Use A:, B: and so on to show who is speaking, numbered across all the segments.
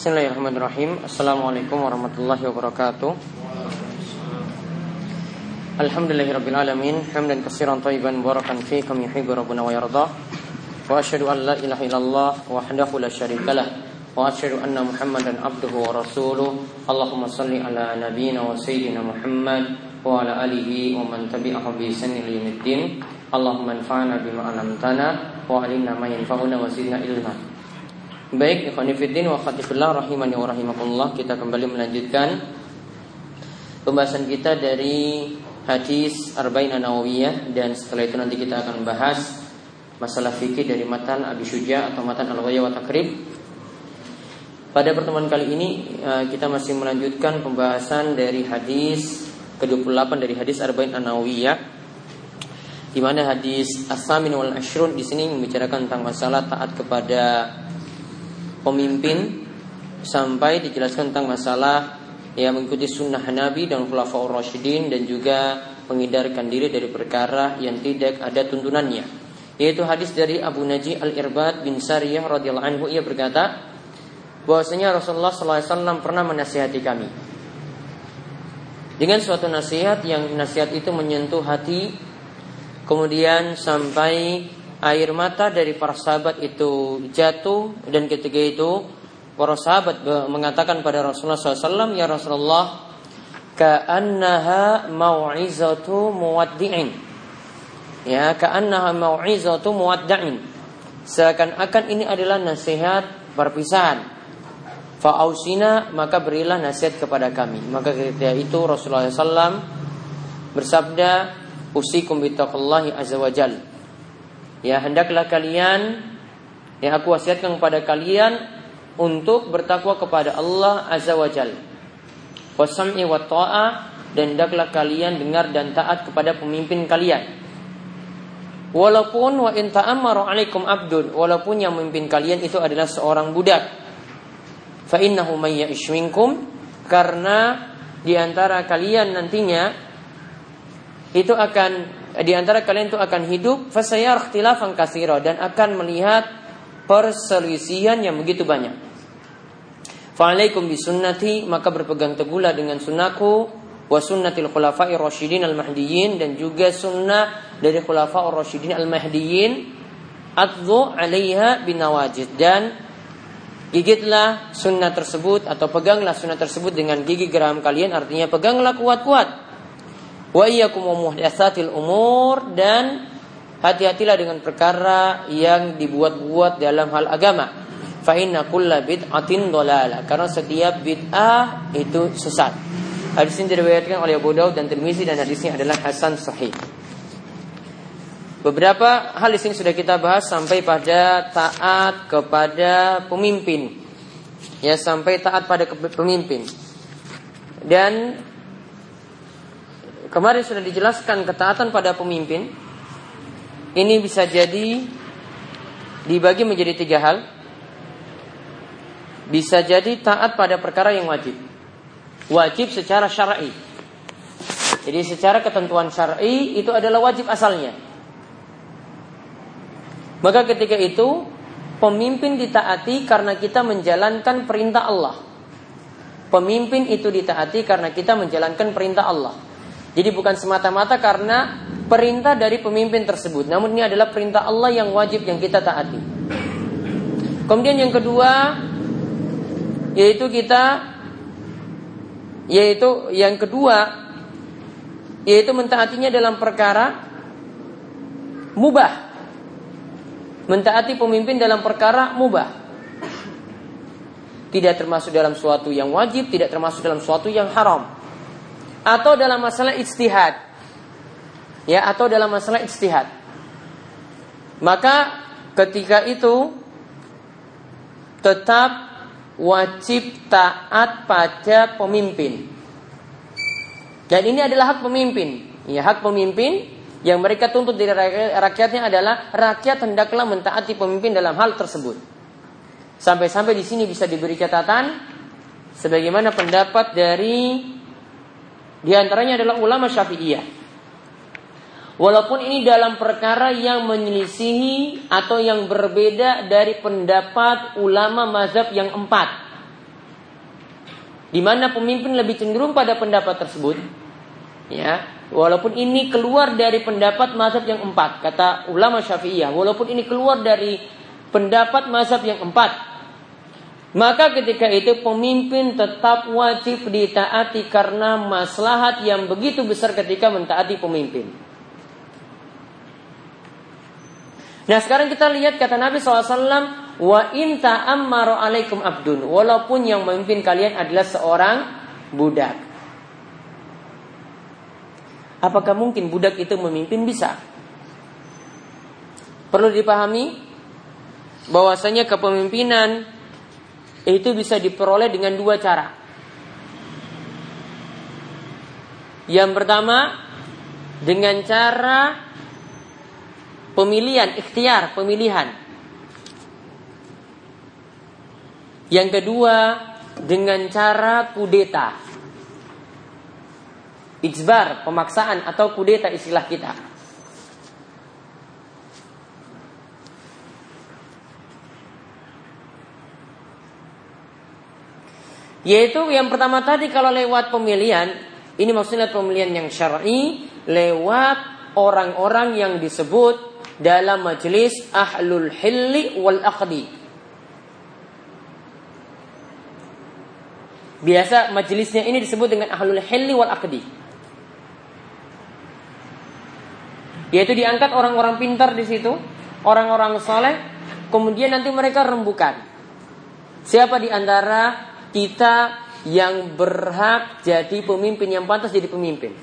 A: Bismillahirrahmanirrahim. Assalamualaikum warahmatullahi wabarakatuh. Alhamdulillahirrabbilalamin Hamdan kasiran taiban barakan fi Kami yuhibu rabbuna wa yardah Wa ashadu an la ilaha illallah Wahdahu la syarikalah Wa ashadu anna muhammadan abduhu wa rasuluh. Allahumma salli ala nabiyina wa sayyidina muhammad Wa ala alihi wa man tabi'ahu bi sanil yamiddin Allahumma anfa'na bima alamtana Wa alimna ma yanfa'una wa zidna ilma Baik, ikhwanifiddin wa khatifillah rahimani wa rahimakumullah. Kita kembali melanjutkan Pembahasan kita dari hadis Arba'in An-Nawawiyah. Dan setelah itu nanti kita akan membahas Masalah fikih dari matan Abi Syuja atau matan Al-Ghayya wa Takrib. Pada pertemuan kali ini eh, Kita masih melanjutkan pembahasan dari hadis ke-28 dari hadis Arba'in An-Nawawiyah di mana hadis As-Samin wal Ashrun di sini membicarakan tentang masalah taat kepada pemimpin sampai dijelaskan tentang masalah yang mengikuti sunnah Nabi dan Khulafaur Rasyidin dan juga menghindarkan diri dari perkara yang tidak ada tuntunannya. Yaitu hadis dari Abu Naji Al-Irbad bin Sariyah radhiyallahu anhu ia berkata bahwasanya Rasulullah SAW pernah menasihati kami dengan suatu nasihat yang nasihat itu menyentuh hati kemudian sampai air mata dari para sahabat itu jatuh dan ketika itu para sahabat mengatakan pada Rasulullah SAW ya Rasulullah ka'annaha mau'izatu muwaddi'in. Ya ka'annaha mau'izatu muwadda'in seakan-akan ini adalah nasihat perpisahan. Fa'ausina maka berilah nasihat kepada kami. Maka ketika itu Rasulullah SAW bersabda usikum bitaqallahi azza wajalla Ya hendaklah kalian yang aku wasiatkan kepada kalian untuk bertakwa kepada Allah Azza wa Jal. Wasam'i wa ta'a dan hendaklah kalian dengar dan taat kepada pemimpin kalian. Walaupun wa in ta'ammaru 'alaikum abdun, walaupun yang memimpin kalian itu adalah seorang budak. Fa innahu may karena di antara kalian nantinya itu akan di antara kalian itu akan hidup fasayar ikhtilafan katsira dan akan melihat perselisihan yang begitu banyak. Fa'alaikum bisunnati maka berpegang teguhlah dengan sunnahku wa sunnatil khulafa'i rasyidin al-mahdiyyin dan juga sunnah dari khulafa'ur rasyidin al-mahdiyyin adzu 'alaiha binawajid dan gigitlah sunnah tersebut atau peganglah sunnah tersebut dengan gigi geram kalian artinya peganglah kuat-kuat Wa iyyakum muhdatsatil umur dan hati-hatilah dengan perkara yang dibuat-buat dalam hal agama. Fa inna kulla bid'atin dolala karena setiap bid'ah itu sesat. Hadis ini diriwayatkan oleh Abu Daud dan Tirmizi dan hadisnya adalah hasan sahih. Beberapa hal di sini sudah kita bahas sampai pada taat kepada pemimpin. Ya, sampai taat pada pemimpin. Dan Kemarin sudah dijelaskan ketaatan pada pemimpin. Ini bisa jadi dibagi menjadi tiga hal. Bisa jadi taat pada perkara yang wajib. Wajib secara syar'i. Jadi secara ketentuan syar'i itu adalah wajib asalnya. Maka ketika itu pemimpin ditaati karena kita menjalankan perintah Allah. Pemimpin itu ditaati karena kita menjalankan perintah Allah. Jadi bukan semata-mata karena perintah dari pemimpin tersebut. Namun ini adalah perintah Allah yang wajib yang kita taati. Kemudian yang kedua yaitu kita yaitu yang kedua yaitu mentaatinya dalam perkara mubah. Mentaati pemimpin dalam perkara mubah. Tidak termasuk dalam suatu yang wajib, tidak termasuk dalam suatu yang haram atau dalam masalah ijtihad. Ya, atau dalam masalah ijtihad. Maka ketika itu tetap wajib taat pada pemimpin. Dan ini adalah hak pemimpin. Ya, hak pemimpin yang mereka tuntut dari rakyatnya adalah rakyat hendaklah mentaati pemimpin dalam hal tersebut. Sampai-sampai di sini bisa diberi catatan sebagaimana pendapat dari di antaranya adalah ulama Syafi'iyah. Walaupun ini dalam perkara yang menyelisihi atau yang berbeda dari pendapat ulama mazhab yang empat. di mana pemimpin lebih cenderung pada pendapat tersebut, ya, walaupun ini keluar dari pendapat mazhab yang empat, kata ulama Syafi'iyah, walaupun ini keluar dari pendapat mazhab yang empat, maka ketika itu pemimpin tetap wajib ditaati karena maslahat yang begitu besar ketika mentaati pemimpin. Nah sekarang kita lihat kata Nabi SAW Wa inta ta'ammaru alaikum abdun. Walaupun yang memimpin kalian adalah seorang budak. Apakah mungkin budak itu memimpin? Bisa. Perlu dipahami bahwasanya kepemimpinan itu bisa diperoleh dengan dua cara. Yang pertama dengan cara pemilihan, ikhtiar, pemilihan. Yang kedua dengan cara kudeta. Ijbar, pemaksaan atau kudeta istilah kita. Yaitu yang pertama tadi kalau lewat pemilihan, ini maksudnya pemilihan yang syar'i lewat orang-orang yang disebut dalam majelis ahlul hilli wal aqdi. Biasa majelisnya ini disebut dengan ahlul hilli wal akdi. Yaitu diangkat orang-orang pintar di situ, orang-orang soleh, kemudian nanti mereka rembukan. Siapa di antara kita yang berhak jadi pemimpin yang pantas jadi pemimpin?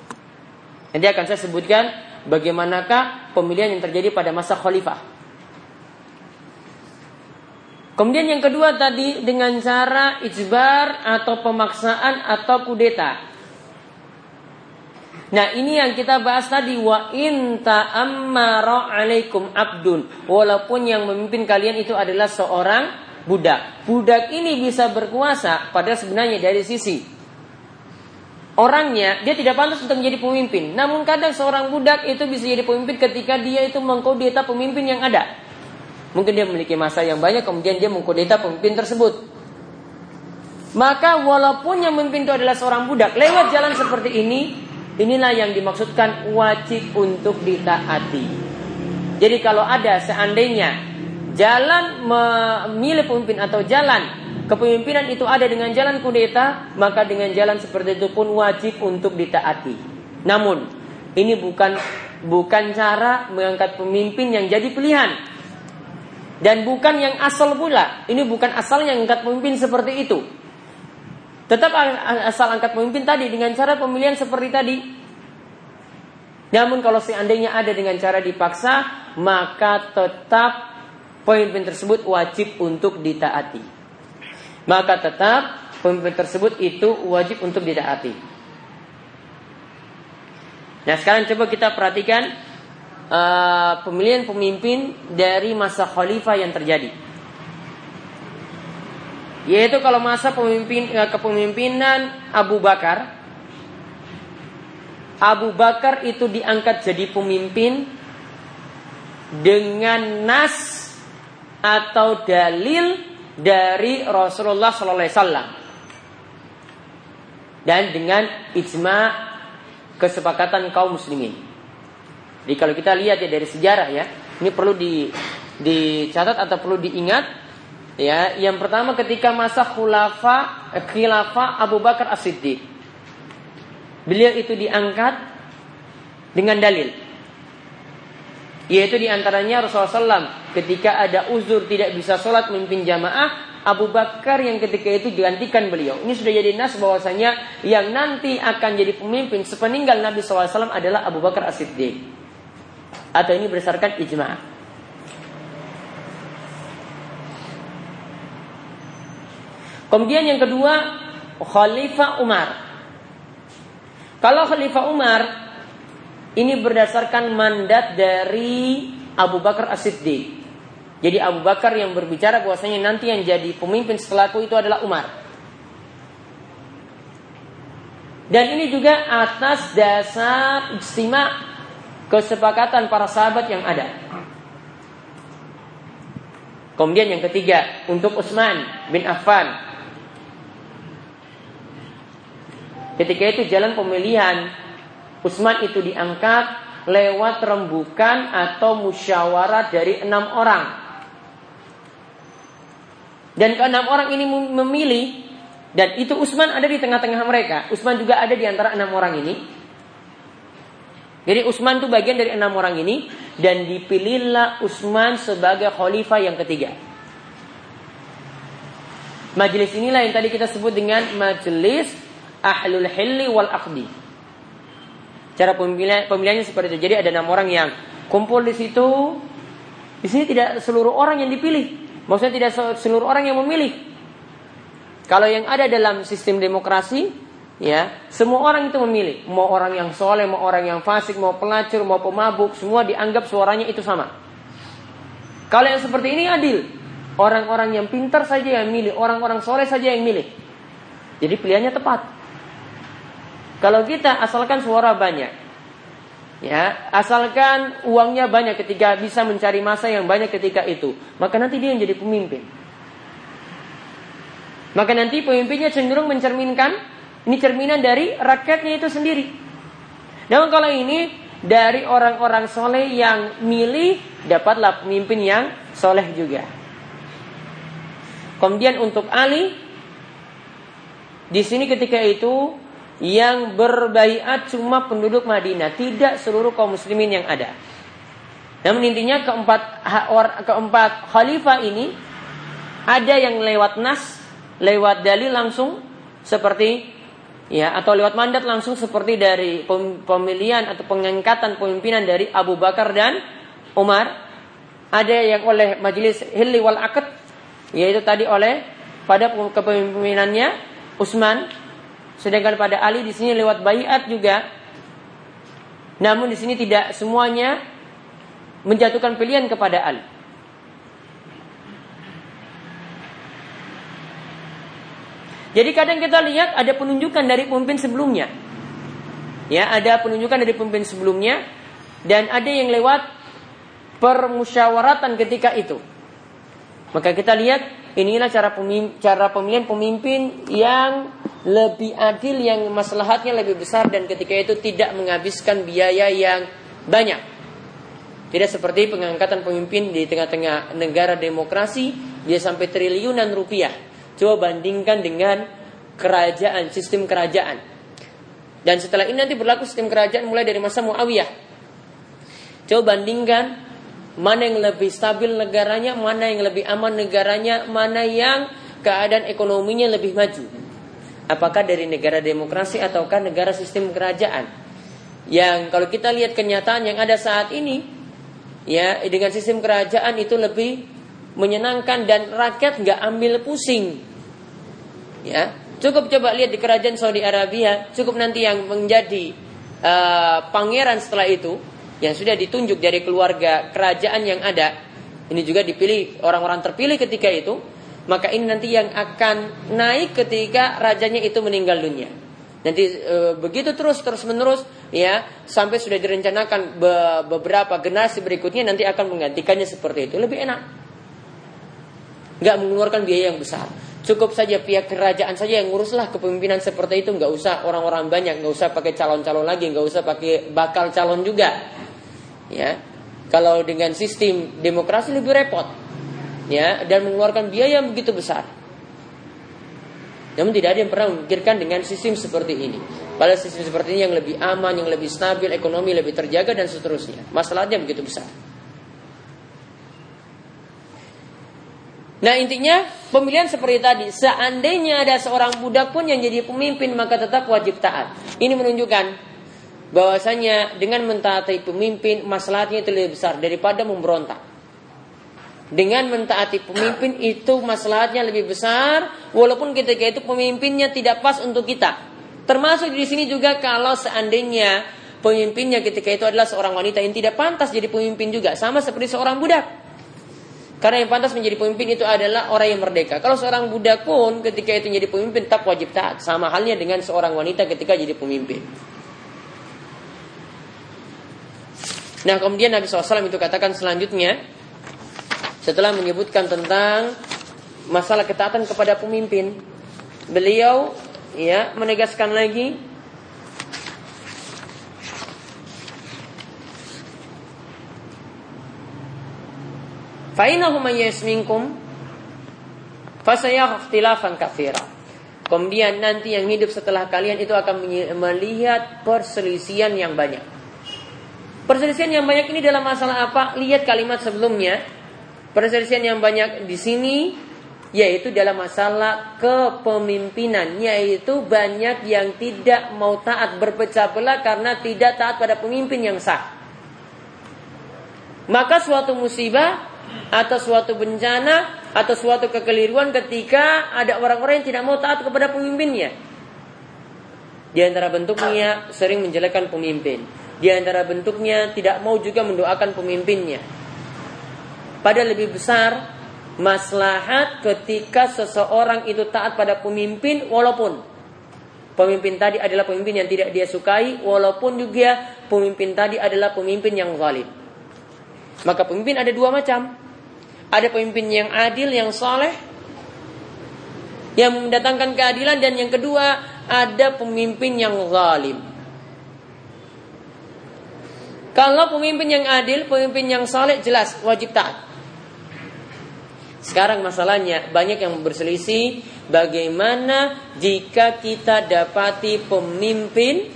A: Nanti akan saya sebutkan bagaimanakah pemilihan yang terjadi pada masa khalifah. Kemudian yang kedua tadi dengan cara ijbar atau pemaksaan atau kudeta. Nah ini yang kita bahas tadi wa in ta'ammara alaikum abdun. Walaupun yang memimpin kalian itu adalah seorang budak. Budak ini bisa berkuasa pada sebenarnya dari sisi orangnya dia tidak pantas untuk menjadi pemimpin. Namun kadang seorang budak itu bisa jadi pemimpin ketika dia itu mengkodeta pemimpin yang ada. Mungkin dia memiliki masa yang banyak kemudian dia mengkudeta pemimpin tersebut. Maka walaupun yang memimpin itu adalah seorang budak lewat jalan seperti ini, inilah yang dimaksudkan wajib untuk ditaati. Jadi kalau ada seandainya jalan memilih pemimpin atau jalan kepemimpinan itu ada dengan jalan kudeta, maka dengan jalan seperti itu pun wajib untuk ditaati. Namun ini bukan bukan cara mengangkat pemimpin yang jadi pilihan. Dan bukan yang asal pula. Ini bukan asal yang angkat pemimpin seperti itu. Tetap asal angkat pemimpin tadi dengan cara pemilihan seperti tadi. Namun kalau seandainya ada dengan cara dipaksa, maka tetap pemimpin tersebut wajib untuk ditaati. Maka tetap pemimpin tersebut itu wajib untuk ditaati. Nah sekarang coba kita perhatikan uh, pemilihan pemimpin dari masa khalifah yang terjadi. Yaitu kalau masa pemimpin uh, kepemimpinan Abu Bakar, Abu Bakar itu diangkat jadi pemimpin dengan nas atau dalil dari Rasulullah Sallallahu Alaihi Wasallam dan dengan ijma kesepakatan kaum muslimin. Jadi kalau kita lihat ya dari sejarah ya, ini perlu di dicatat atau perlu diingat ya. Yang pertama ketika masa khulafa eh, khilafah Abu Bakar As-Siddiq. Beliau itu diangkat dengan dalil. Yaitu di antaranya Rasulullah SAW ketika ada uzur tidak bisa sholat memimpin jamaah Abu Bakar yang ketika itu digantikan beliau. Ini sudah jadi nas bahwasanya yang nanti akan jadi pemimpin sepeninggal Nabi SAW adalah Abu Bakar As-Siddiq atau ini berdasarkan ijma. Kemudian yang kedua, Khalifah Umar. Kalau Khalifah Umar ini berdasarkan mandat dari Abu Bakar As-Siddiq. Jadi Abu Bakar yang berbicara bahwasanya nanti yang jadi pemimpin setelahku itu adalah Umar. Dan ini juga atas dasar istimewa kesepakatan para sahabat yang ada. Kemudian yang ketiga untuk Utsman bin Affan. Ketika itu jalan pemilihan Utsman itu diangkat lewat rembukan atau musyawarah dari enam orang. Dan keenam orang ini memilih dan itu Utsman ada di tengah-tengah mereka. Utsman juga ada di antara enam orang ini. Jadi Utsman itu bagian dari enam orang ini dan dipilihlah Utsman sebagai khalifah yang ketiga. Majelis inilah yang tadi kita sebut dengan majelis ahlul hilli wal aqdi. Cara pemilihan pemilihannya seperti itu. Jadi ada enam orang yang kumpul di situ. Di sini tidak seluruh orang yang dipilih. Maksudnya tidak seluruh orang yang memilih. Kalau yang ada dalam sistem demokrasi, ya semua orang itu memilih. Mau orang yang soleh, mau orang yang fasik, mau pelacur, mau pemabuk, semua dianggap suaranya itu sama. Kalau yang seperti ini adil, Orang-orang yang pintar saja yang milih, orang-orang soleh saja yang milih. Jadi pilihannya tepat. Kalau kita asalkan suara banyak, ya asalkan uangnya banyak ketika bisa mencari masa yang banyak ketika itu, maka nanti dia yang jadi pemimpin. Maka nanti pemimpinnya cenderung mencerminkan ini cerminan dari rakyatnya itu sendiri. Namun kalau ini dari orang-orang soleh yang milih dapatlah pemimpin yang soleh juga. Kemudian untuk Ali di sini ketika itu yang berbaiat cuma penduduk Madinah, tidak seluruh kaum muslimin yang ada. Namun intinya keempat keempat khalifah ini ada yang lewat nas, lewat dalil langsung seperti ya atau lewat mandat langsung seperti dari pemilihan atau pengangkatan pemimpinan dari Abu Bakar dan Umar. Ada yang oleh majelis Hilli wal Aqd yaitu tadi oleh pada kepemimpinannya Utsman sedangkan pada Ali di sini lewat bayat juga namun di sini tidak semuanya menjatuhkan pilihan kepada Ali Jadi kadang kita lihat ada penunjukan dari pemimpin sebelumnya. Ya, ada penunjukan dari pemimpin sebelumnya dan ada yang lewat permusyawaratan ketika itu. Maka kita lihat inilah cara pemimpin, cara pemilihan pemimpin yang lebih adil, yang maslahatnya lebih besar dan ketika itu tidak menghabiskan biaya yang banyak. Tidak seperti pengangkatan pemimpin di tengah-tengah negara demokrasi dia sampai triliunan rupiah. Coba bandingkan dengan kerajaan, sistem kerajaan. Dan setelah ini nanti berlaku sistem kerajaan mulai dari masa Muawiyah. Coba bandingkan mana yang lebih stabil negaranya, mana yang lebih aman negaranya, mana yang keadaan ekonominya lebih maju. Apakah dari negara demokrasi ataukah negara sistem kerajaan? Yang kalau kita lihat kenyataan yang ada saat ini, ya dengan sistem kerajaan itu lebih menyenangkan dan rakyat nggak ambil pusing. Ya, cukup coba lihat di kerajaan Saudi Arabia, cukup nanti yang menjadi uh, pangeran setelah itu, yang sudah ditunjuk dari keluarga kerajaan yang ada, ini juga dipilih orang-orang terpilih ketika itu, maka ini nanti yang akan naik ketika rajanya itu meninggal dunia. Nanti e, begitu terus terus menerus ya sampai sudah direncanakan be, beberapa generasi berikutnya nanti akan menggantikannya seperti itu lebih enak. Nggak mengeluarkan biaya yang besar. Cukup saja pihak kerajaan saja yang nguruslah kepemimpinan seperti itu, nggak usah orang-orang banyak, nggak usah pakai calon-calon lagi, nggak usah pakai bakal calon juga. Ya, kalau dengan sistem demokrasi lebih repot, ya, dan mengeluarkan biaya yang begitu besar. Namun tidak ada yang pernah memikirkan dengan sistem seperti ini. Pada sistem seperti ini yang lebih aman, yang lebih stabil, ekonomi lebih terjaga dan seterusnya. Masalahnya begitu besar. Nah intinya pemilihan seperti tadi. Seandainya ada seorang budak pun yang jadi pemimpin maka tetap wajib taat. Ini menunjukkan bahwasanya dengan mentaati pemimpin masalahnya itu lebih besar daripada memberontak. Dengan mentaati pemimpin itu masalahnya lebih besar walaupun ketika itu pemimpinnya tidak pas untuk kita. Termasuk di sini juga kalau seandainya pemimpinnya ketika itu adalah seorang wanita yang tidak pantas jadi pemimpin juga sama seperti seorang budak. Karena yang pantas menjadi pemimpin itu adalah orang yang merdeka. Kalau seorang budak pun ketika itu menjadi pemimpin tetap wajib taat. Sama halnya dengan seorang wanita ketika jadi pemimpin. Nah kemudian Nabi SAW itu katakan selanjutnya setelah menyebutkan tentang masalah ketaatan kepada pemimpin, beliau ya menegaskan lagi Fa'inahu man yasminkum fasayara. Kemudian nanti yang hidup setelah kalian itu akan melihat perselisihan yang banyak. Perselisihan yang banyak ini dalam masalah apa? Lihat kalimat sebelumnya. Perselisihan yang banyak di sini yaitu dalam masalah kepemimpinan yaitu banyak yang tidak mau taat berpecah belah karena tidak taat pada pemimpin yang sah. Maka suatu musibah atau suatu bencana atau suatu kekeliruan ketika ada orang-orang yang tidak mau taat kepada pemimpinnya. Di antara bentuknya sering menjelekkan pemimpin. Di antara bentuknya tidak mau juga mendoakan pemimpinnya. Pada lebih besar maslahat ketika seseorang itu taat pada pemimpin walaupun pemimpin tadi adalah pemimpin yang tidak dia sukai walaupun juga pemimpin tadi adalah pemimpin yang zalim. Maka pemimpin ada dua macam. Ada pemimpin yang adil, yang soleh, yang mendatangkan keadilan dan yang kedua ada pemimpin yang zalim. Kalau pemimpin yang adil, pemimpin yang soleh jelas wajib taat. Sekarang masalahnya banyak yang berselisih bagaimana jika kita dapati pemimpin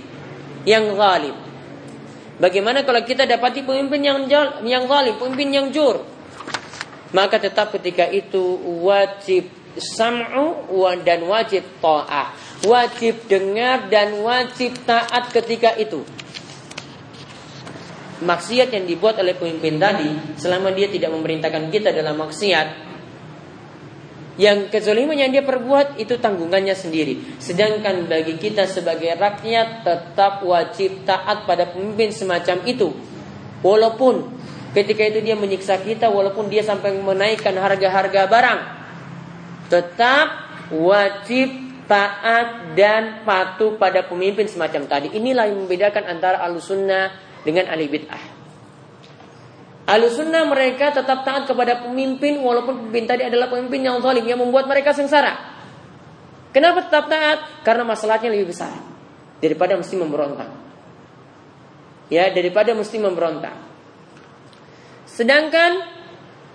A: yang zalim. Bagaimana kalau kita dapati pemimpin yang yang zalim, pemimpin yang jur? Maka tetap ketika itu wajib sam'u dan wajib ta'ah. Wajib dengar dan wajib taat ketika itu maksiat yang dibuat oleh pemimpin tadi selama dia tidak memerintahkan kita dalam maksiat yang kezaliman yang dia perbuat itu tanggungannya sendiri. Sedangkan bagi kita sebagai rakyat tetap wajib taat pada pemimpin semacam itu. Walaupun ketika itu dia menyiksa kita, walaupun dia sampai menaikkan harga-harga barang, tetap wajib taat dan patuh pada pemimpin semacam tadi. Inilah yang membedakan antara alusunnah dengan ahli bid'ah. Alusunnah mereka tetap taat kepada pemimpin walaupun pemimpin tadi adalah pemimpin yang zalim yang membuat mereka sengsara. Kenapa tetap taat? Karena masalahnya lebih besar daripada mesti memberontak. Ya, daripada mesti memberontak. Sedangkan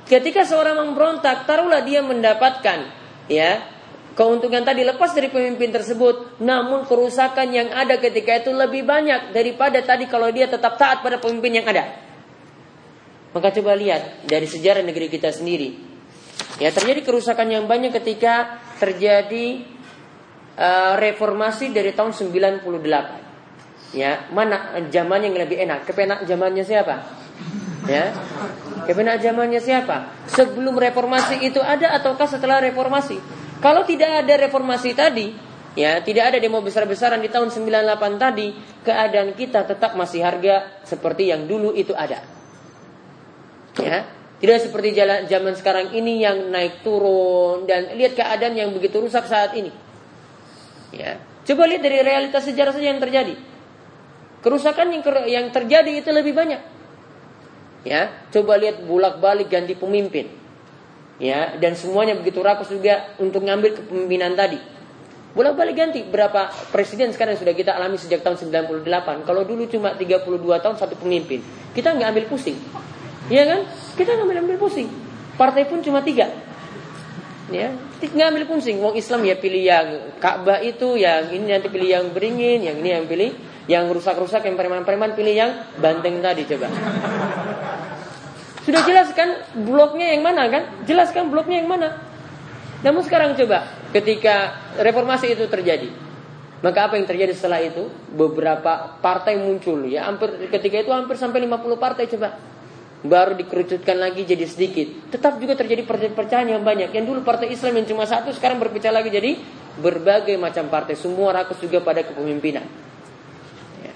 A: ketika seorang memberontak, taruhlah dia mendapatkan ya keuntungan tadi lepas dari pemimpin tersebut, namun kerusakan yang ada ketika itu lebih banyak daripada tadi kalau dia tetap taat pada pemimpin yang ada. Maka coba lihat dari sejarah negeri kita sendiri. Ya terjadi kerusakan yang banyak ketika terjadi uh, reformasi dari tahun 98. Ya, mana zaman yang lebih enak? Kepenak zamannya siapa? Ya. Kepenak zamannya siapa? Sebelum reformasi itu ada ataukah setelah reformasi? Kalau tidak ada reformasi tadi, ya, tidak ada demo besar-besaran di tahun 98 tadi, keadaan kita tetap masih harga seperti yang dulu itu ada. Ya, tidak seperti jalan zaman sekarang ini yang naik turun dan lihat keadaan yang begitu rusak saat ini. Ya, coba lihat dari realitas sejarah saja yang terjadi. Kerusakan yang yang terjadi itu lebih banyak. Ya, coba lihat bolak-balik ganti pemimpin. Ya, dan semuanya begitu rakus juga untuk ngambil kepemimpinan tadi. Bolak-balik ganti berapa presiden sekarang sudah kita alami sejak tahun 98. Kalau dulu cuma 32 tahun satu pemimpin. Kita nggak ambil pusing. Iya kan? Kita nggak ambil, ambil pusing. Partai pun cuma tiga. Ya, nggak ambil pusing. Wong Islam ya pilih yang Ka'bah itu, yang ini nanti pilih yang beringin, yang ini yang pilih yang rusak-rusak, yang preman-preman pilih yang banteng tadi coba. Sudah jelas kan bloknya yang mana kan? Jelas kan bloknya yang mana? Namun sekarang coba ketika reformasi itu terjadi, maka apa yang terjadi setelah itu? Beberapa partai muncul ya, hampir ketika itu hampir sampai 50 partai coba baru dikerucutkan lagi jadi sedikit. Tetap juga terjadi perpecahan yang banyak. Yang dulu partai Islam yang cuma satu sekarang berpecah lagi jadi berbagai macam partai. Semua rakus juga pada kepemimpinan. Ya.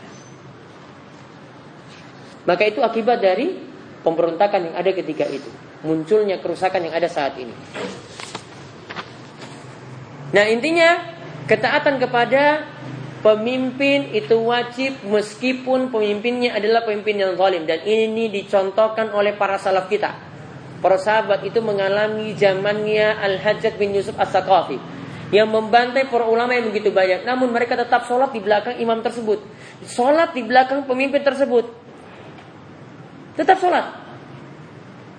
A: Maka itu akibat dari pemberontakan yang ada ketika itu. Munculnya kerusakan yang ada saat ini. Nah intinya ketaatan kepada Pemimpin itu wajib meskipun pemimpinnya adalah pemimpin yang zalim dan ini dicontohkan oleh para salaf kita. Para sahabat itu mengalami zamannya Al-Hajjaj bin Yusuf As-Saqafi yang membantai para ulama yang begitu banyak. Namun mereka tetap sholat di belakang imam tersebut. Sholat di belakang pemimpin tersebut. Tetap sholat.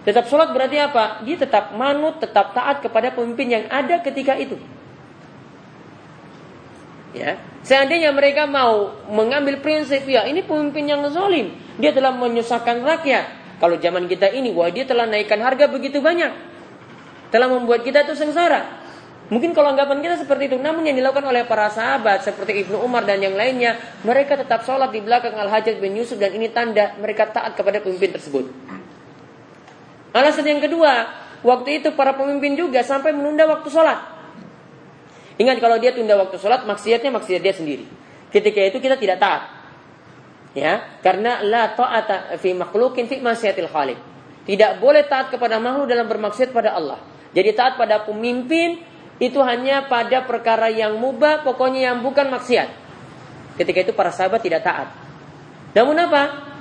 A: Tetap sholat berarti apa? Dia tetap manut, tetap taat kepada pemimpin yang ada ketika itu. Ya, seandainya mereka mau mengambil prinsip ya ini pemimpin yang zalim, dia telah menyusahkan rakyat. Kalau zaman kita ini, wah dia telah naikkan harga begitu banyak, telah membuat kita itu sengsara. Mungkin kalau anggapan kita seperti itu, namun yang dilakukan oleh para sahabat seperti Ibnu Umar dan yang lainnya, mereka tetap sholat di belakang Al Hajjaj bin Yusuf dan ini tanda mereka taat kepada pemimpin tersebut. Alasan yang kedua, waktu itu para pemimpin juga sampai menunda waktu sholat. Ingat kalau dia tunda waktu sholat, maksiatnya maksiat dia sendiri. Ketika itu kita tidak taat. Ya, karena la ta'ata fi makhlukin fi maksiatil khaliq. Tidak boleh taat kepada makhluk dalam bermaksiat pada Allah. Jadi taat pada pemimpin itu hanya pada perkara yang mubah, pokoknya yang bukan maksiat. Ketika itu para sahabat tidak taat. Namun apa?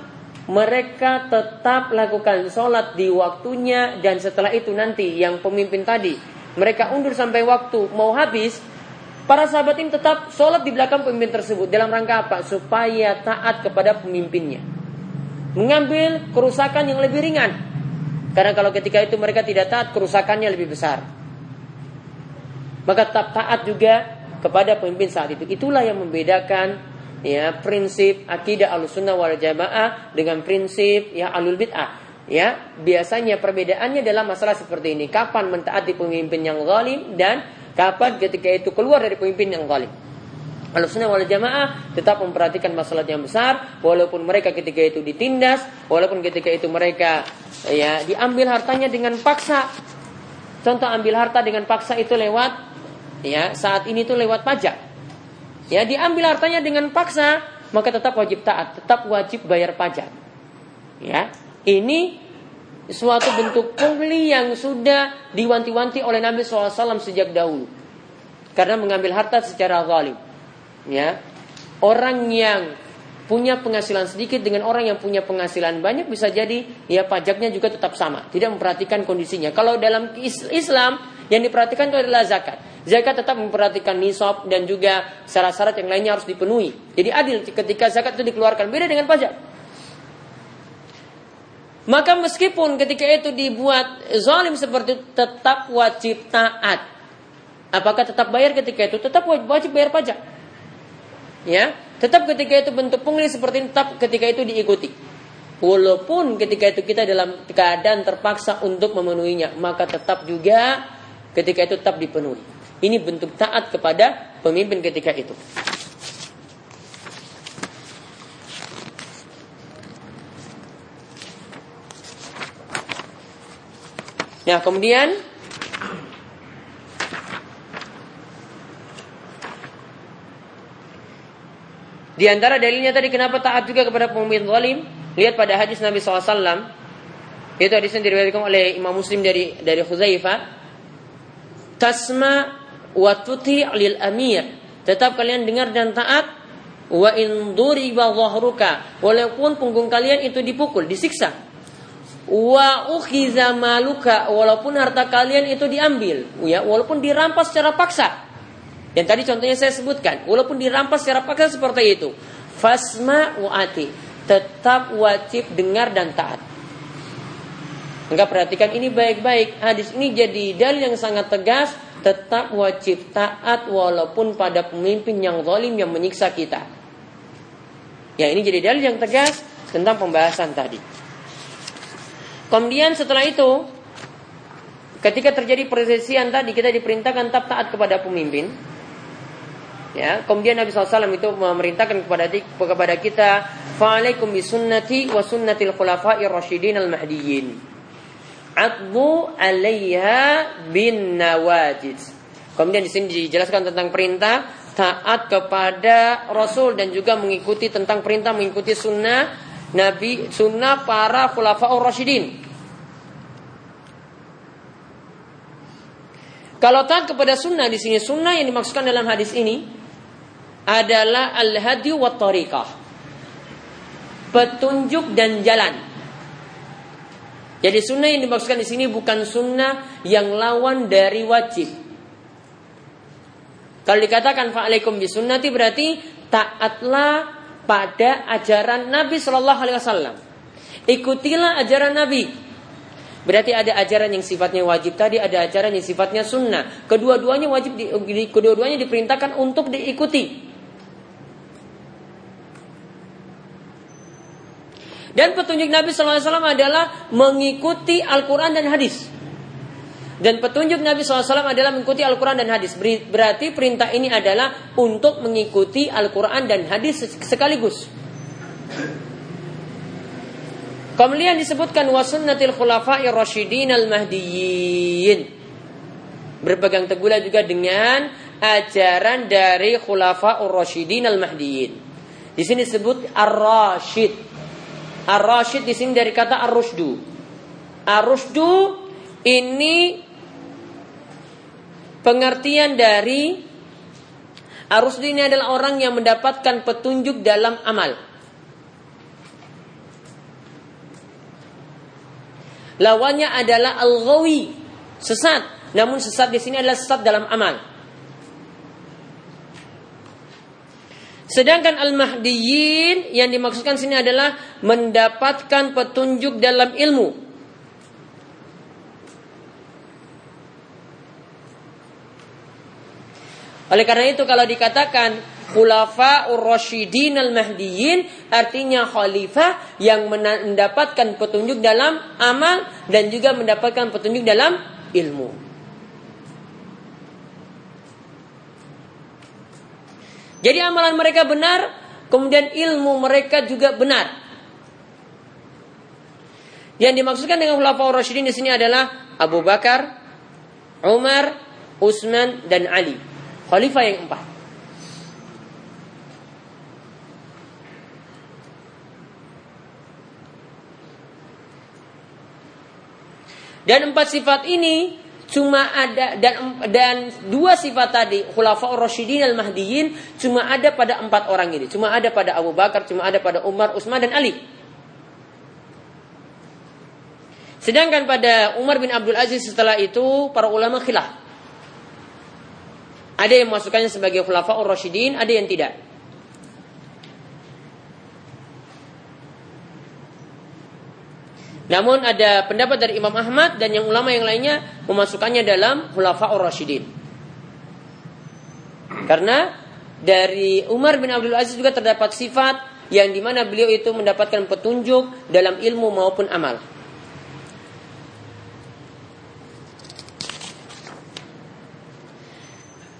A: mereka tetap lakukan sholat di waktunya dan setelah itu nanti yang pemimpin tadi mereka undur sampai waktu mau habis para sahabat ini tetap sholat di belakang pemimpin tersebut dalam rangka apa supaya taat kepada pemimpinnya mengambil kerusakan yang lebih ringan karena kalau ketika itu mereka tidak taat kerusakannya lebih besar maka tetap taat juga kepada pemimpin saat itu. Itulah yang membedakan ya prinsip akidah alusunnah wal jamaah dengan prinsip ya alul bid'ah. Ya biasanya perbedaannya dalam masalah seperti ini. Kapan mentaati pemimpin yang zalim dan kapan ketika itu keluar dari pemimpin yang zalim. Alusunnah wal jamaah tetap memperhatikan masalah yang besar walaupun mereka ketika itu ditindas walaupun ketika itu mereka ya diambil hartanya dengan paksa. Contoh ambil harta dengan paksa itu lewat ya saat ini tuh lewat pajak ya diambil hartanya dengan paksa, maka tetap wajib taat, tetap wajib bayar pajak. Ya, ini suatu bentuk pungli yang sudah diwanti-wanti oleh Nabi SAW sejak dahulu. Karena mengambil harta secara zalim. Ya, orang yang punya penghasilan sedikit dengan orang yang punya penghasilan banyak bisa jadi ya pajaknya juga tetap sama, tidak memperhatikan kondisinya. Kalau dalam Islam yang diperhatikan itu adalah zakat. Zakat tetap memperhatikan nisab dan juga syarat-syarat yang lainnya harus dipenuhi. Jadi adil ketika zakat itu dikeluarkan. Beda dengan pajak. Maka meskipun ketika itu dibuat zalim seperti itu tetap wajib taat. Apakah tetap bayar ketika itu? Tetap wajib bayar pajak. Ya, tetap ketika itu bentuk pungli seperti ini tetap ketika itu diikuti. Walaupun ketika itu kita dalam keadaan terpaksa untuk memenuhinya, maka tetap juga ketika itu tetap dipenuhi. Ini bentuk taat kepada pemimpin ketika itu. Nah, kemudian di antara dalilnya tadi kenapa taat juga kepada pemimpin zalim? Lihat pada hadis Nabi SAW. Itu hadis yang diriwayatkan oleh Imam Muslim dari dari Khuzaifah. Tasma wa tuti' lil amir. Tetap kalian dengar dan taat wa in dhahruka. Walaupun punggung kalian itu dipukul, disiksa. Wa ukhiza maluka walaupun harta kalian itu diambil, ya, walaupun dirampas secara paksa. Yang tadi contohnya saya sebutkan, walaupun dirampas secara paksa seperti itu. Fasma wa ati. Tetap wajib dengar dan taat. Enggak perhatikan ini baik-baik. Hadis ini jadi dalil yang sangat tegas tetap wajib taat walaupun pada pemimpin yang zalim yang menyiksa kita. Ya ini jadi dalil yang tegas tentang pembahasan tadi. Kemudian setelah itu ketika terjadi perselisihan tadi kita diperintahkan tetap taat kepada pemimpin. Ya, kemudian Nabi SAW itu memerintahkan kepada kepada kita, "Fa'alaikum bisunnati wa sunnatil khulafa'ir rasyidin al-mahdiyyin." Adbu alaiha bin nawajid. Kemudian di sini dijelaskan tentang perintah taat kepada Rasul dan juga mengikuti tentang perintah mengikuti sunnah Nabi sunnah para khulafaur rasyidin. Kalau taat kepada sunnah di sini sunnah yang dimaksudkan dalam hadis ini adalah al-hadi wa tariqah. Petunjuk dan jalan. Jadi sunnah yang dimaksudkan di sini bukan sunnah yang lawan dari wajib. Kalau dikatakan fa'alaikum bisunnati berarti taatlah pada ajaran Nabi Shallallahu Alaihi Wasallam. Ikutilah ajaran Nabi. Berarti ada ajaran yang sifatnya wajib tadi, ada ajaran yang sifatnya sunnah. Kedua-duanya wajib, di, kedua-duanya diperintahkan untuk diikuti. Dan petunjuk Nabi SAW adalah mengikuti Al-Quran dan hadis. Dan petunjuk Nabi SAW adalah mengikuti Al-Quran dan hadis. Berarti perintah ini adalah untuk mengikuti Al-Quran dan hadis sekaligus. Kemudian disebutkan wasunnatil khulafa'i rasyidin al-mahdiyyin. Berpegang teguhlah juga dengan ajaran dari khulafa'ur rasyidin al-mahdiyyin. Di sini disebut ar-rasyid. Ar-Rasyid di sini dari kata ar-rusdu. Ar-rusdu ini pengertian dari ar-rusdu ini adalah orang yang mendapatkan petunjuk dalam amal. Lawannya adalah al-ghawi, sesat. Namun sesat di sini adalah sesat dalam amal. Sedangkan al-mahdiyin yang dimaksudkan sini adalah mendapatkan petunjuk dalam ilmu. Oleh karena itu kalau dikatakan khulafa ur-rasyidin al-mahdiyin artinya khalifah yang mendapatkan petunjuk dalam amal dan juga mendapatkan petunjuk dalam ilmu. Jadi amalan mereka benar, kemudian ilmu mereka juga benar. Yang dimaksudkan dengan khulafaur rasyidin di sini adalah Abu Bakar, Umar, Utsman dan Ali. Khalifah yang empat. Dan empat sifat ini cuma ada dan dan dua sifat tadi khulafaur rasyidin al mahdiyin cuma ada pada empat orang ini. Cuma ada pada Abu Bakar cuma ada pada Umar Utsman dan Ali. Sedangkan pada Umar bin Abdul Aziz setelah itu para ulama khilaf. Ada yang masukkannya sebagai khulafaur rasyidin ada yang tidak Namun ada pendapat dari Imam Ahmad dan yang ulama yang lainnya memasukkannya dalam Khulafaur Rasyidin. Karena dari Umar bin Abdul Aziz juga terdapat sifat yang di mana beliau itu mendapatkan petunjuk dalam ilmu maupun amal.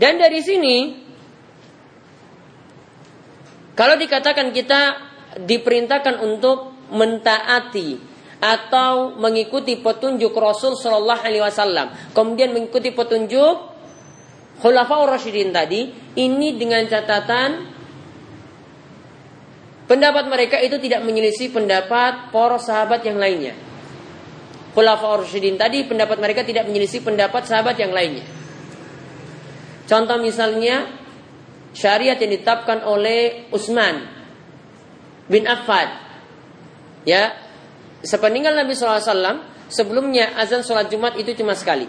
A: Dan dari sini kalau dikatakan kita diperintahkan untuk mentaati atau mengikuti petunjuk Rasul Shallallahu Alaihi Wasallam, kemudian mengikuti petunjuk Khulafaur Rasyidin tadi, ini dengan catatan pendapat mereka itu tidak menyelisih pendapat para sahabat yang lainnya. Khulafaur Rasyidin tadi pendapat mereka tidak menyelisih pendapat sahabat yang lainnya. Contoh misalnya syariat yang ditetapkan oleh Utsman bin Affan ya sepeninggal Nabi SAW, sebelumnya azan sholat Jumat itu cuma sekali.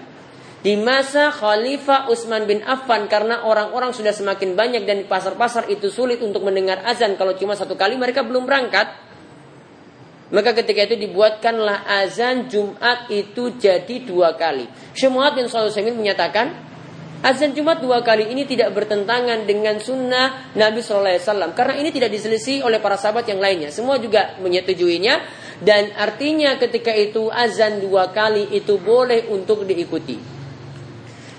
A: Di masa Khalifah Utsman bin Affan karena orang-orang sudah semakin banyak dan di pasar-pasar itu sulit untuk mendengar azan kalau cuma satu kali mereka belum berangkat. Maka ketika itu dibuatkanlah azan Jumat itu jadi dua kali. Muhammad bin Shalih menyatakan Azan Jumat dua kali ini tidak bertentangan dengan sunnah Nabi Shallallahu Alaihi Wasallam karena ini tidak diselisih oleh para sahabat yang lainnya. Semua juga menyetujuinya dan artinya ketika itu azan dua kali itu boleh untuk diikuti.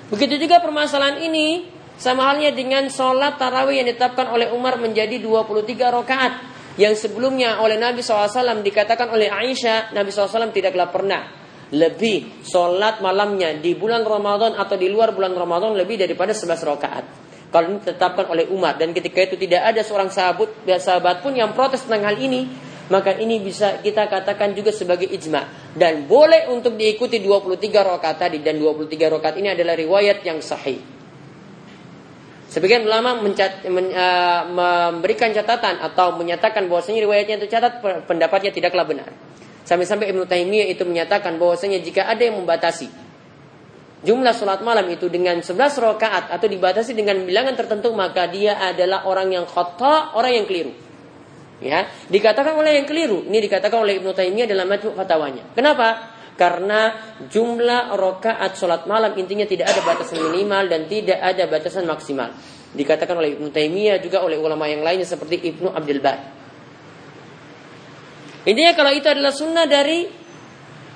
A: Begitu juga permasalahan ini sama halnya dengan sholat tarawih yang ditetapkan oleh Umar menjadi 23 rakaat yang sebelumnya oleh Nabi SAW dikatakan oleh Aisyah Nabi SAW tidaklah pernah lebih sholat malamnya di bulan Ramadan atau di luar bulan Ramadan lebih daripada 11 rakaat. Kalau ini ditetapkan oleh Umar dan ketika itu tidak ada seorang sahabat sahabat pun yang protes tentang hal ini, maka ini bisa kita katakan juga sebagai ijma dan boleh untuk diikuti 23 rakaat tadi dan 23 rakaat ini adalah riwayat yang sahih. Sebagian ulama men, uh, memberikan catatan atau menyatakan bahwasanya riwayatnya itu catat pendapatnya tidaklah benar. Sampai-sampai Ibnu Taimiyah itu menyatakan bahwasanya jika ada yang membatasi jumlah sholat malam itu dengan 11 rakaat atau dibatasi dengan bilangan tertentu maka dia adalah orang yang khata, orang yang keliru. Ya, dikatakan oleh yang keliru. Ini dikatakan oleh Ibnu Taimiyah dalam majmu fatwanya. Kenapa? karena jumlah rokaat sholat malam intinya tidak ada batasan minimal dan tidak ada batasan maksimal. Dikatakan oleh Ibnu Taimiyah juga oleh ulama yang lainnya seperti Ibnu Abdul Bar. Intinya kalau itu adalah sunnah dari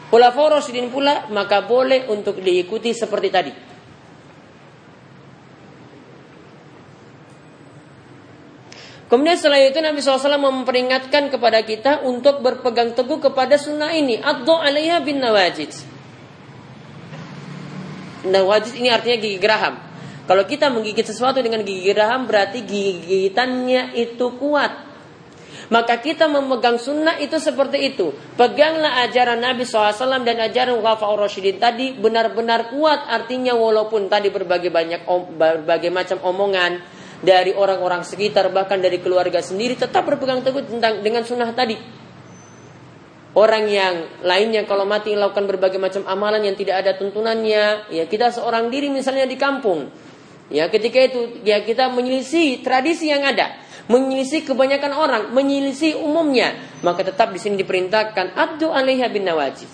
A: Khulafaur Rasyidin pula maka boleh untuk diikuti seperti tadi. Kemudian setelah itu Nabi SAW memperingatkan kepada kita untuk berpegang teguh kepada sunnah ini. Addu alaiha bin nawajid. Nawajid ini artinya gigi geraham. Kalau kita menggigit sesuatu dengan gigi geraham berarti gigitannya itu kuat. Maka kita memegang sunnah itu seperti itu. Peganglah ajaran Nabi SAW dan ajaran Wafa Rasyidin tadi benar-benar kuat. Artinya walaupun tadi berbagai banyak berbagai macam omongan dari orang-orang sekitar bahkan dari keluarga sendiri tetap berpegang teguh tentang dengan sunnah tadi. Orang yang lainnya kalau mati melakukan berbagai macam amalan yang tidak ada tuntunannya, ya kita seorang diri misalnya di kampung, ya ketika itu ya kita menyelisih tradisi yang ada, menyelisih kebanyakan orang, menyelisih umumnya, maka tetap di sini diperintahkan abdu alaiha bin nawajib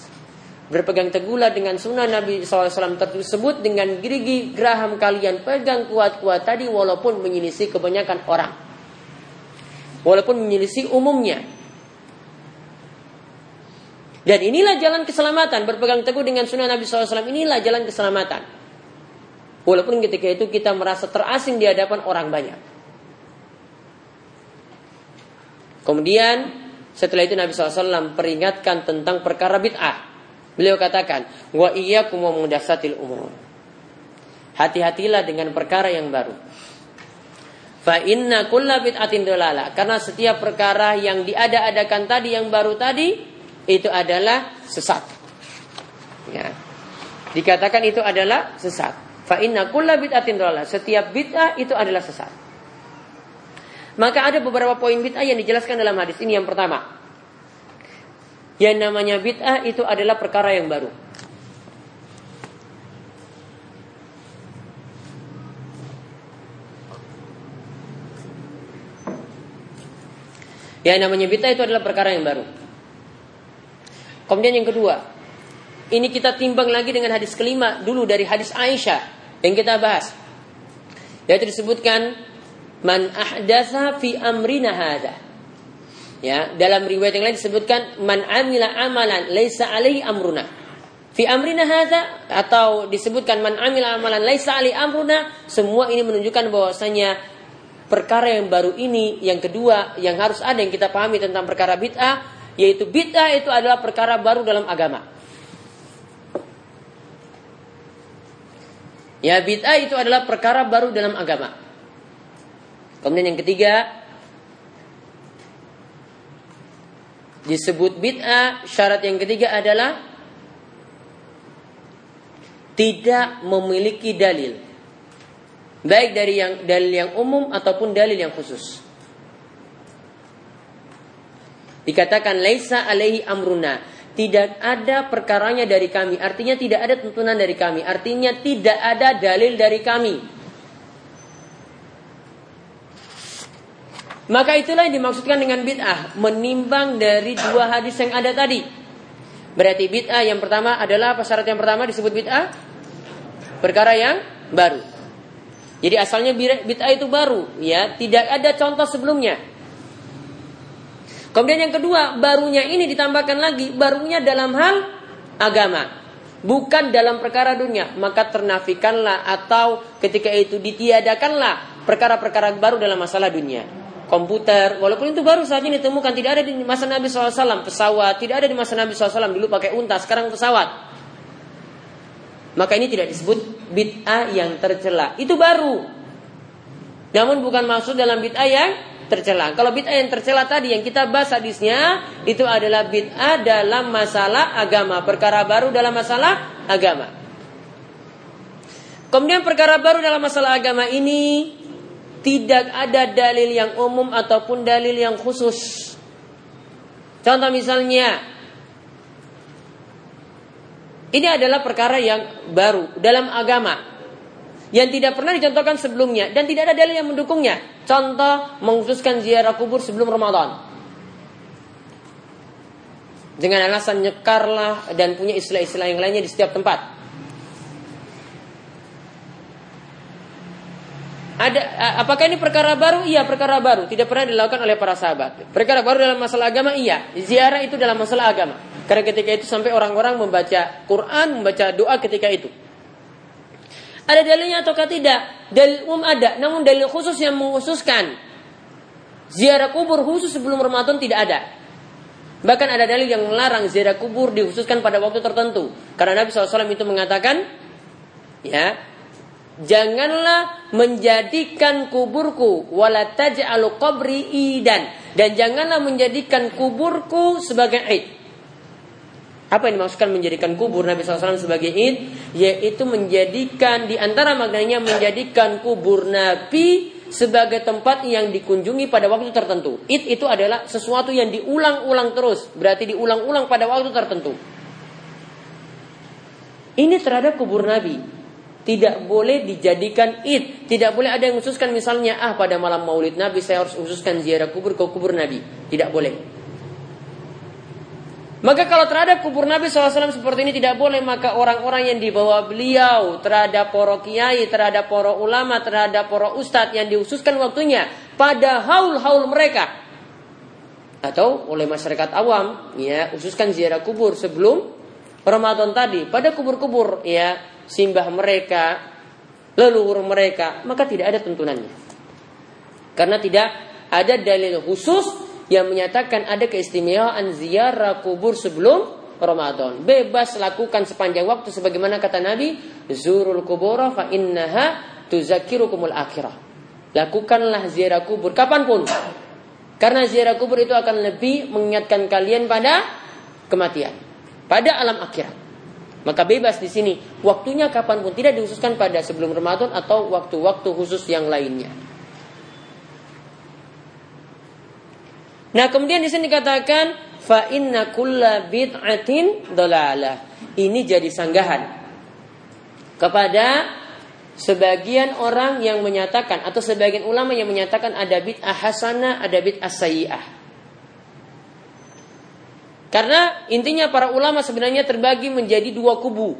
A: Berpegang teguhlah dengan sunnah Nabi SAW tersebut dengan gigi geraham kalian pegang kuat-kuat tadi walaupun menyelisih kebanyakan orang. Walaupun menyelisih umumnya. Dan inilah jalan keselamatan. Berpegang teguh dengan sunnah Nabi SAW inilah jalan keselamatan. Walaupun ketika itu kita merasa terasing di hadapan orang banyak. Kemudian setelah itu Nabi SAW peringatkan tentang perkara bid'ah. Beliau katakan, wa iyyakum wa muhdatsatil umur. Hati-hatilah dengan perkara yang baru. Fa inna kulla bid'atin dolala. Karena setiap perkara yang diada-adakan tadi yang baru tadi itu adalah sesat. Ya. Dikatakan itu adalah sesat. Fa inna kulla bid'atin dolala. Setiap bid'ah itu adalah sesat. Maka ada beberapa poin bid'ah yang dijelaskan dalam hadis ini yang pertama. Yang namanya bid'ah itu adalah perkara yang baru. Yang namanya bid'ah itu adalah perkara yang baru. Kemudian yang kedua, ini kita timbang lagi dengan hadis kelima dulu dari hadis Aisyah yang kita bahas. Yaitu disebutkan man ahdatha fi amrina hadha. Ya, dalam riwayat yang lain disebutkan man amila amalan laisa alaihi amruna. Fi amrina hadza atau disebutkan man amila amalan laisa alaihi amruna, semua ini menunjukkan bahwasanya perkara yang baru ini yang kedua yang harus ada yang kita pahami tentang perkara bid'ah yaitu bid'ah itu adalah perkara baru dalam agama. Ya bid'ah itu adalah perkara baru dalam agama. Kemudian yang ketiga, disebut bid'ah. Syarat yang ketiga adalah tidak memiliki dalil. Baik dari yang dalil yang umum ataupun dalil yang khusus. Dikatakan laisa alaihi amruna. Tidak ada perkaranya dari kami. Artinya tidak ada tuntunan dari kami. Artinya tidak ada dalil dari kami Maka itulah yang dimaksudkan dengan bid'ah, menimbang dari dua hadis yang ada tadi. Berarti bid'ah yang pertama adalah apa syarat yang pertama disebut bid'ah? Perkara yang baru. Jadi asalnya bid'ah itu baru, ya, tidak ada contoh sebelumnya. Kemudian yang kedua, barunya ini ditambahkan lagi, barunya dalam hal agama, bukan dalam perkara dunia. Maka ternafikanlah atau ketika itu ditiadakanlah perkara-perkara baru dalam masalah dunia komputer, walaupun itu baru saja ditemukan, tidak ada di masa Nabi SAW, pesawat, tidak ada di masa Nabi SAW, dulu pakai unta, sekarang pesawat. Maka ini tidak disebut bid'ah yang tercela. Itu baru. Namun bukan maksud dalam bid'ah yang tercela. Kalau bid'ah yang tercela tadi yang kita bahas hadisnya itu adalah bid'ah dalam masalah agama, perkara baru dalam masalah agama. Kemudian perkara baru dalam masalah agama ini tidak ada dalil yang umum ataupun dalil yang khusus. Contoh misalnya, ini adalah perkara yang baru dalam agama yang tidak pernah dicontohkan sebelumnya dan tidak ada dalil yang mendukungnya. Contoh mengkhususkan ziarah kubur sebelum Ramadan. Dengan alasan nyekarlah dan punya istilah-istilah yang lainnya di setiap tempat. Ada apakah ini perkara baru? Iya, perkara baru. Tidak pernah dilakukan oleh para sahabat. Perkara baru dalam masalah agama? Iya. Ziarah itu dalam masalah agama. Karena ketika itu sampai orang-orang membaca Quran, membaca doa ketika itu. Ada dalilnya ataukah tidak? Dalil umum ada, namun dalil khusus yang mengkhususkan ziarah kubur khusus sebelum Ramadan tidak ada. Bahkan ada dalil yang melarang ziarah kubur dikhususkan pada waktu tertentu. Karena Nabi SAW itu mengatakan, ya, janganlah menjadikan kuburku wala taj'alu qabri idan dan janganlah menjadikan kuburku sebagai id. Apa yang dimaksudkan menjadikan kubur Nabi SAW sebagai id? Yaitu menjadikan di antara maknanya menjadikan kubur Nabi sebagai tempat yang dikunjungi pada waktu tertentu. Id itu adalah sesuatu yang diulang-ulang terus, berarti diulang-ulang pada waktu tertentu. Ini terhadap kubur Nabi tidak boleh dijadikan id. Tidak boleh ada yang khususkan misalnya ah pada malam maulid Nabi saya harus khususkan ziarah kubur ke kubur Nabi. Tidak boleh. Maka kalau terhadap kubur Nabi SAW seperti ini tidak boleh maka orang-orang yang dibawa beliau terhadap para kiai, terhadap para ulama, terhadap para ustadz yang dikhususkan waktunya pada haul-haul mereka atau oleh masyarakat awam ya khususkan ziarah kubur sebelum Ramadan tadi pada kubur-kubur ya simbah mereka, leluhur mereka, maka tidak ada tuntunannya. Karena tidak ada dalil khusus yang menyatakan ada keistimewaan ziarah kubur sebelum Ramadan. Bebas lakukan sepanjang waktu sebagaimana kata Nabi, zurul kubura fa innaha tuzakirukumul akhirah. Lakukanlah ziarah kubur kapan pun. Karena ziarah kubur itu akan lebih mengingatkan kalian pada kematian. Pada alam akhirat. Maka bebas di sini. Waktunya kapan pun tidak dikhususkan pada sebelum Ramadan atau waktu-waktu khusus yang lainnya. Nah kemudian di sini dikatakan fa inna kulla bid'atin dolalah. Ini jadi sanggahan kepada sebagian orang yang menyatakan atau sebagian ulama yang menyatakan ada bid'ah hasanah, ada bid'ah sayyi'ah. Karena intinya para ulama sebenarnya terbagi menjadi dua kubu.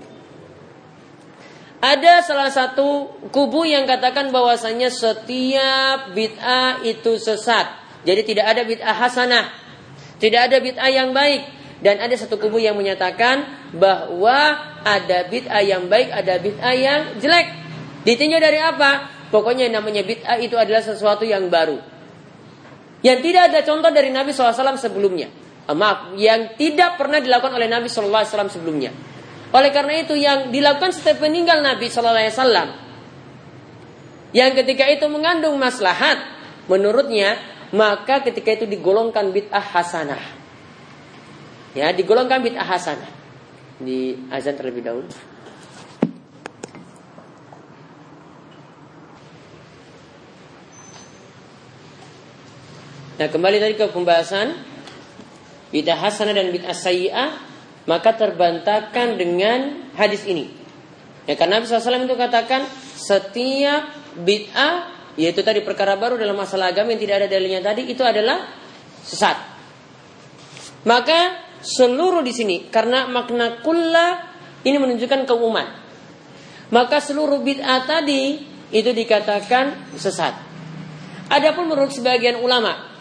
A: Ada salah satu kubu yang katakan bahwasanya setiap bid'ah itu sesat. Jadi tidak ada bid'ah hasanah. Tidak ada bid'ah yang baik. Dan ada satu kubu yang menyatakan bahwa ada bid'ah yang baik, ada bid'ah yang jelek. Ditinjau dari apa? Pokoknya yang namanya bid'ah itu adalah sesuatu yang baru. Yang tidak ada contoh dari Nabi SAW sebelumnya. Ah, maaf, yang tidak pernah dilakukan oleh Nabi Shallallahu Alaihi Wasallam sebelumnya. Oleh karena itu yang dilakukan setelah meninggal Nabi Shallallahu Alaihi Wasallam, yang ketika itu mengandung maslahat, menurutnya maka ketika itu digolongkan bid'ah hasanah. Ya, digolongkan bid'ah hasanah. Di azan terlebih dahulu. Nah, kembali tadi ke pembahasan bid'ah hasanah dan bid'ah sayyi'ah maka terbantahkan dengan hadis ini. Ya karena Nabi SAW itu katakan setiap bid'ah yaitu tadi perkara baru dalam masalah agama yang tidak ada dalilnya tadi itu adalah sesat. Maka seluruh di sini karena makna kulla ini menunjukkan keumuman. Maka seluruh bid'ah tadi itu dikatakan sesat. Adapun menurut sebagian ulama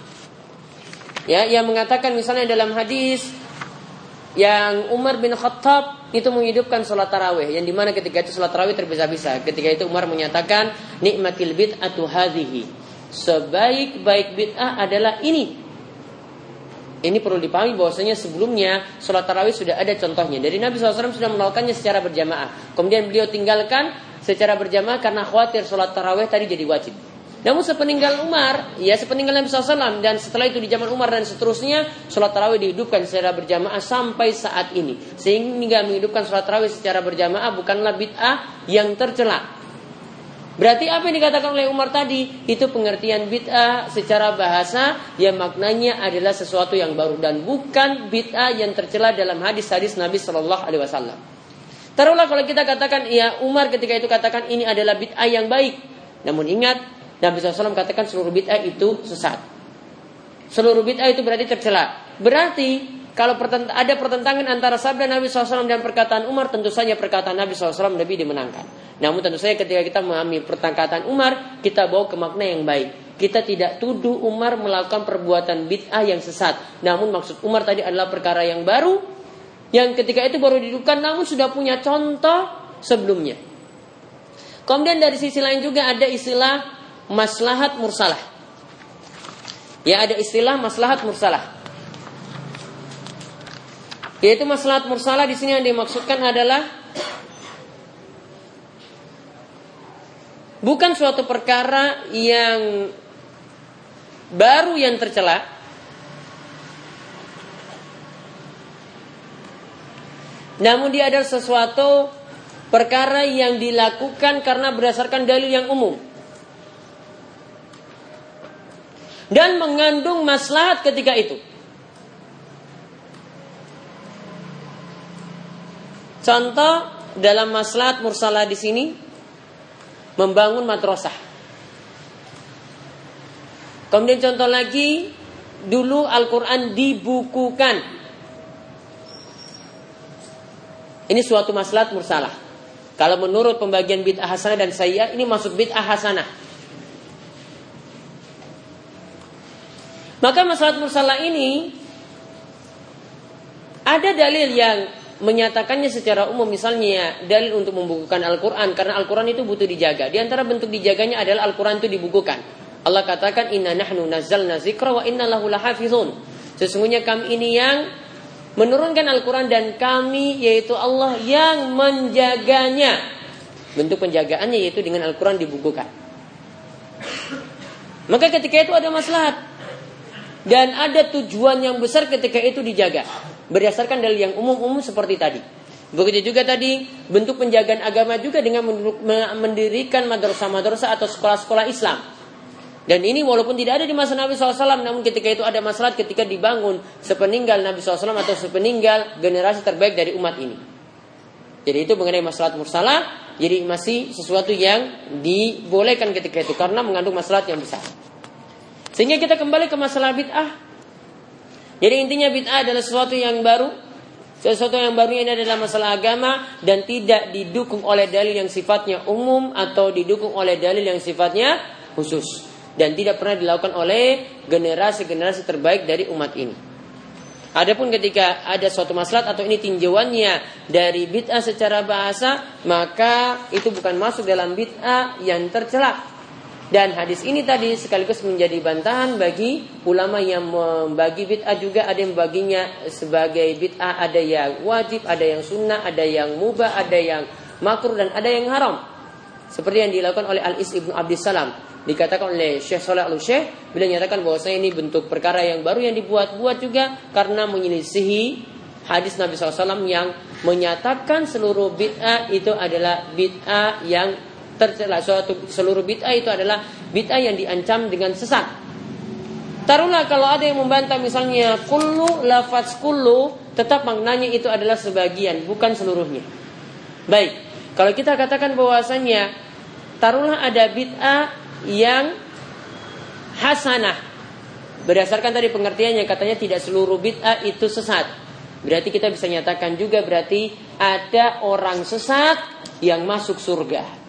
A: ya yang mengatakan misalnya dalam hadis yang Umar bin Khattab itu menghidupkan sholat tarawih yang di mana ketika itu sholat tarawih terpisah-pisah. Ketika itu Umar menyatakan nikmatil bid'atu hadhihi. Sebaik-baik bid'ah adalah ini. Ini perlu dipahami bahwasanya sebelumnya sholat tarawih sudah ada contohnya. Dari Nabi SAW sudah melakukannya secara berjamaah. Kemudian beliau tinggalkan secara berjamaah karena khawatir sholat tarawih tadi jadi wajib namun sepeninggal Umar, ya sepeninggal Nabi SAW dan setelah itu di zaman Umar dan seterusnya, sholat tarawih dihidupkan secara berjamaah sampai saat ini. Sehingga menghidupkan sholat tarawih secara berjamaah bukanlah bid'ah yang tercela. Berarti apa yang dikatakan oleh Umar tadi itu pengertian bid'ah secara bahasa yang maknanya adalah sesuatu yang baru dan bukan bid'ah yang tercela dalam hadis-hadis Nabi Shallallahu Alaihi Wasallam. Taruhlah kalau kita katakan ya Umar ketika itu katakan ini adalah bid'ah yang baik. Namun ingat Nabi SAW katakan seluruh bid'ah itu sesat. Seluruh bid'ah itu berarti tercela. Berarti kalau ada pertentangan antara sabda Nabi SAW dan perkataan Umar, tentu saja perkataan Nabi SAW lebih dimenangkan. Namun tentu saja ketika kita memahami perkataan Umar, kita bawa ke makna yang baik. Kita tidak tuduh Umar melakukan perbuatan bid'ah yang sesat. Namun maksud Umar tadi adalah perkara yang baru, yang ketika itu baru didudukan, namun sudah punya contoh sebelumnya. Kemudian dari sisi lain juga ada istilah maslahat mursalah. Ya ada istilah maslahat mursalah. Yaitu maslahat mursalah di sini yang dimaksudkan adalah bukan suatu perkara yang baru yang tercela namun dia adalah sesuatu perkara yang dilakukan karena berdasarkan dalil yang umum dan mengandung maslahat ketika itu Contoh dalam maslahat mursalah di sini membangun madrasah. Kemudian contoh lagi dulu Al-Qur'an dibukukan. Ini suatu maslahat mursalah. Kalau menurut pembagian bid'ah hasanah dan saya ini masuk bid'ah hasanah. Maka masalah mursalah ini ada dalil yang menyatakannya secara umum misalnya dalil untuk membukukan Al-Quran karena Al-Quran itu butuh dijaga. Di antara bentuk dijaganya adalah Al-Quran itu dibukukan. Allah katakan inna nahnu nazzalna zikra wa inna lahu lahafizun. Sesungguhnya kami ini yang menurunkan Al-Quran dan kami yaitu Allah yang menjaganya. Bentuk penjagaannya yaitu dengan Al-Quran dibukukan. Maka ketika itu ada maslahat dan ada tujuan yang besar ketika itu dijaga berdasarkan dalil yang umum-umum seperti tadi. Begitu juga tadi bentuk penjagaan agama juga dengan mendirikan madrasah-madrasah atau sekolah-sekolah Islam. Dan ini walaupun tidak ada di masa Nabi SAW, namun ketika itu ada masalah ketika dibangun sepeninggal Nabi SAW atau sepeninggal generasi terbaik dari umat ini. Jadi itu mengenai masalah mursalah, jadi masih sesuatu yang dibolehkan ketika itu karena mengandung masalah yang besar. Sehingga kita kembali ke masalah bid'ah. Jadi intinya bid'ah adalah sesuatu yang baru. Sesuatu yang baru ini adalah masalah agama dan tidak didukung oleh dalil yang sifatnya umum atau didukung oleh dalil yang sifatnya khusus dan tidak pernah dilakukan oleh generasi-generasi terbaik dari umat ini. Adapun ketika ada suatu masalah atau ini tinjauannya dari bid'ah secara bahasa, maka itu bukan masuk dalam bid'ah yang tercela dan hadis ini tadi sekaligus menjadi bantahan bagi ulama yang membagi bid'ah juga ada yang membaginya sebagai bid'ah, ada yang wajib, ada yang sunnah, ada yang mubah, ada yang makruh dan ada yang haram. Seperti yang dilakukan oleh Al-Is Ibnu Abdissalam. Dikatakan oleh Syekh Saleh Al-Syekh bila nyatakan bahwasanya ini bentuk perkara yang baru yang dibuat-buat juga karena menyelisihi hadis Nabi SAW yang menyatakan seluruh bid'ah itu adalah bid'ah yang tercela suatu seluruh bid'ah itu adalah bid'ah yang diancam dengan sesat. Taruhlah kalau ada yang membantah misalnya kullu lafaz kullu tetap maknanya itu adalah sebagian bukan seluruhnya. Baik, kalau kita katakan bahwasanya taruhlah ada bid'ah yang hasanah berdasarkan tadi pengertiannya katanya tidak seluruh bid'ah itu sesat. Berarti kita bisa nyatakan juga berarti ada orang sesat yang masuk surga.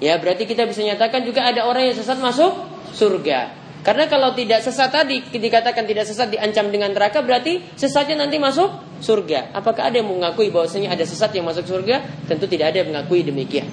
A: Ya berarti kita bisa nyatakan juga ada orang yang sesat masuk surga. Karena kalau tidak sesat tadi dikatakan tidak sesat diancam dengan neraka berarti sesatnya nanti masuk surga. Apakah ada yang mengakui bahwasanya ada sesat yang masuk surga? Tentu tidak ada yang mengakui demikian.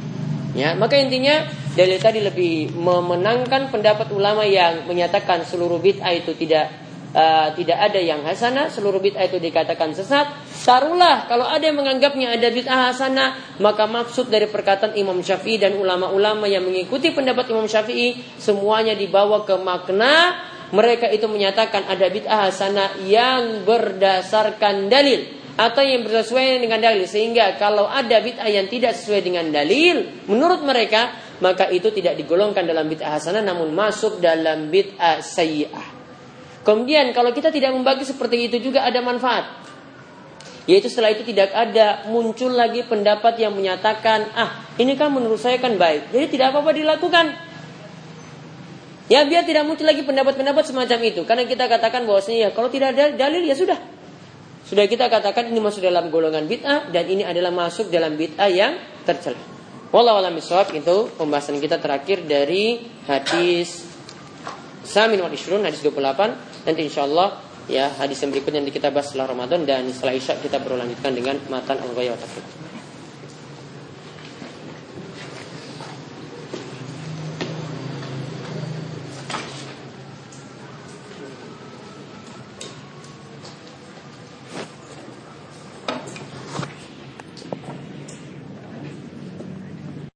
A: Ya, maka intinya dalil tadi lebih memenangkan pendapat ulama yang menyatakan seluruh bid'ah itu tidak uh, tidak ada yang hasanah, seluruh bid'ah itu dikatakan sesat. Taruhlah kalau ada yang menganggapnya ada bid'ah hasanah, maka maksud dari perkataan Imam Syafi'i dan ulama-ulama yang mengikuti pendapat Imam Syafi'i semuanya dibawa ke makna mereka itu menyatakan ada bid'ah hasanah yang berdasarkan dalil atau yang bersesuaian dengan dalil. Sehingga kalau ada bid'ah yang tidak sesuai dengan dalil menurut mereka maka itu tidak digolongkan dalam bid'ah hasanah namun masuk dalam bid'ah sayyi'ah Kemudian kalau kita tidak membagi seperti itu juga ada manfaat. Yaitu setelah itu tidak ada muncul lagi pendapat yang menyatakan, ah ini kan menurut saya kan baik. Jadi tidak apa-apa dilakukan. Ya biar tidak muncul lagi pendapat-pendapat semacam itu. Karena kita katakan bahwasanya ya kalau tidak ada dalil ya sudah. sudah kita katakan ini masuk dalam golongan bid'ah dan ini adalah masuk dalam bid'ah yang tercela. Wallahu a'lam itu pembahasan kita terakhir dari hadis Samin wal Ishrun hadis 28 nanti insyaallah ya hadis yang berikutnya nanti kita bahas setelah Ramadan dan setelah Isya kita berlanjutkan dengan matan al-ghayat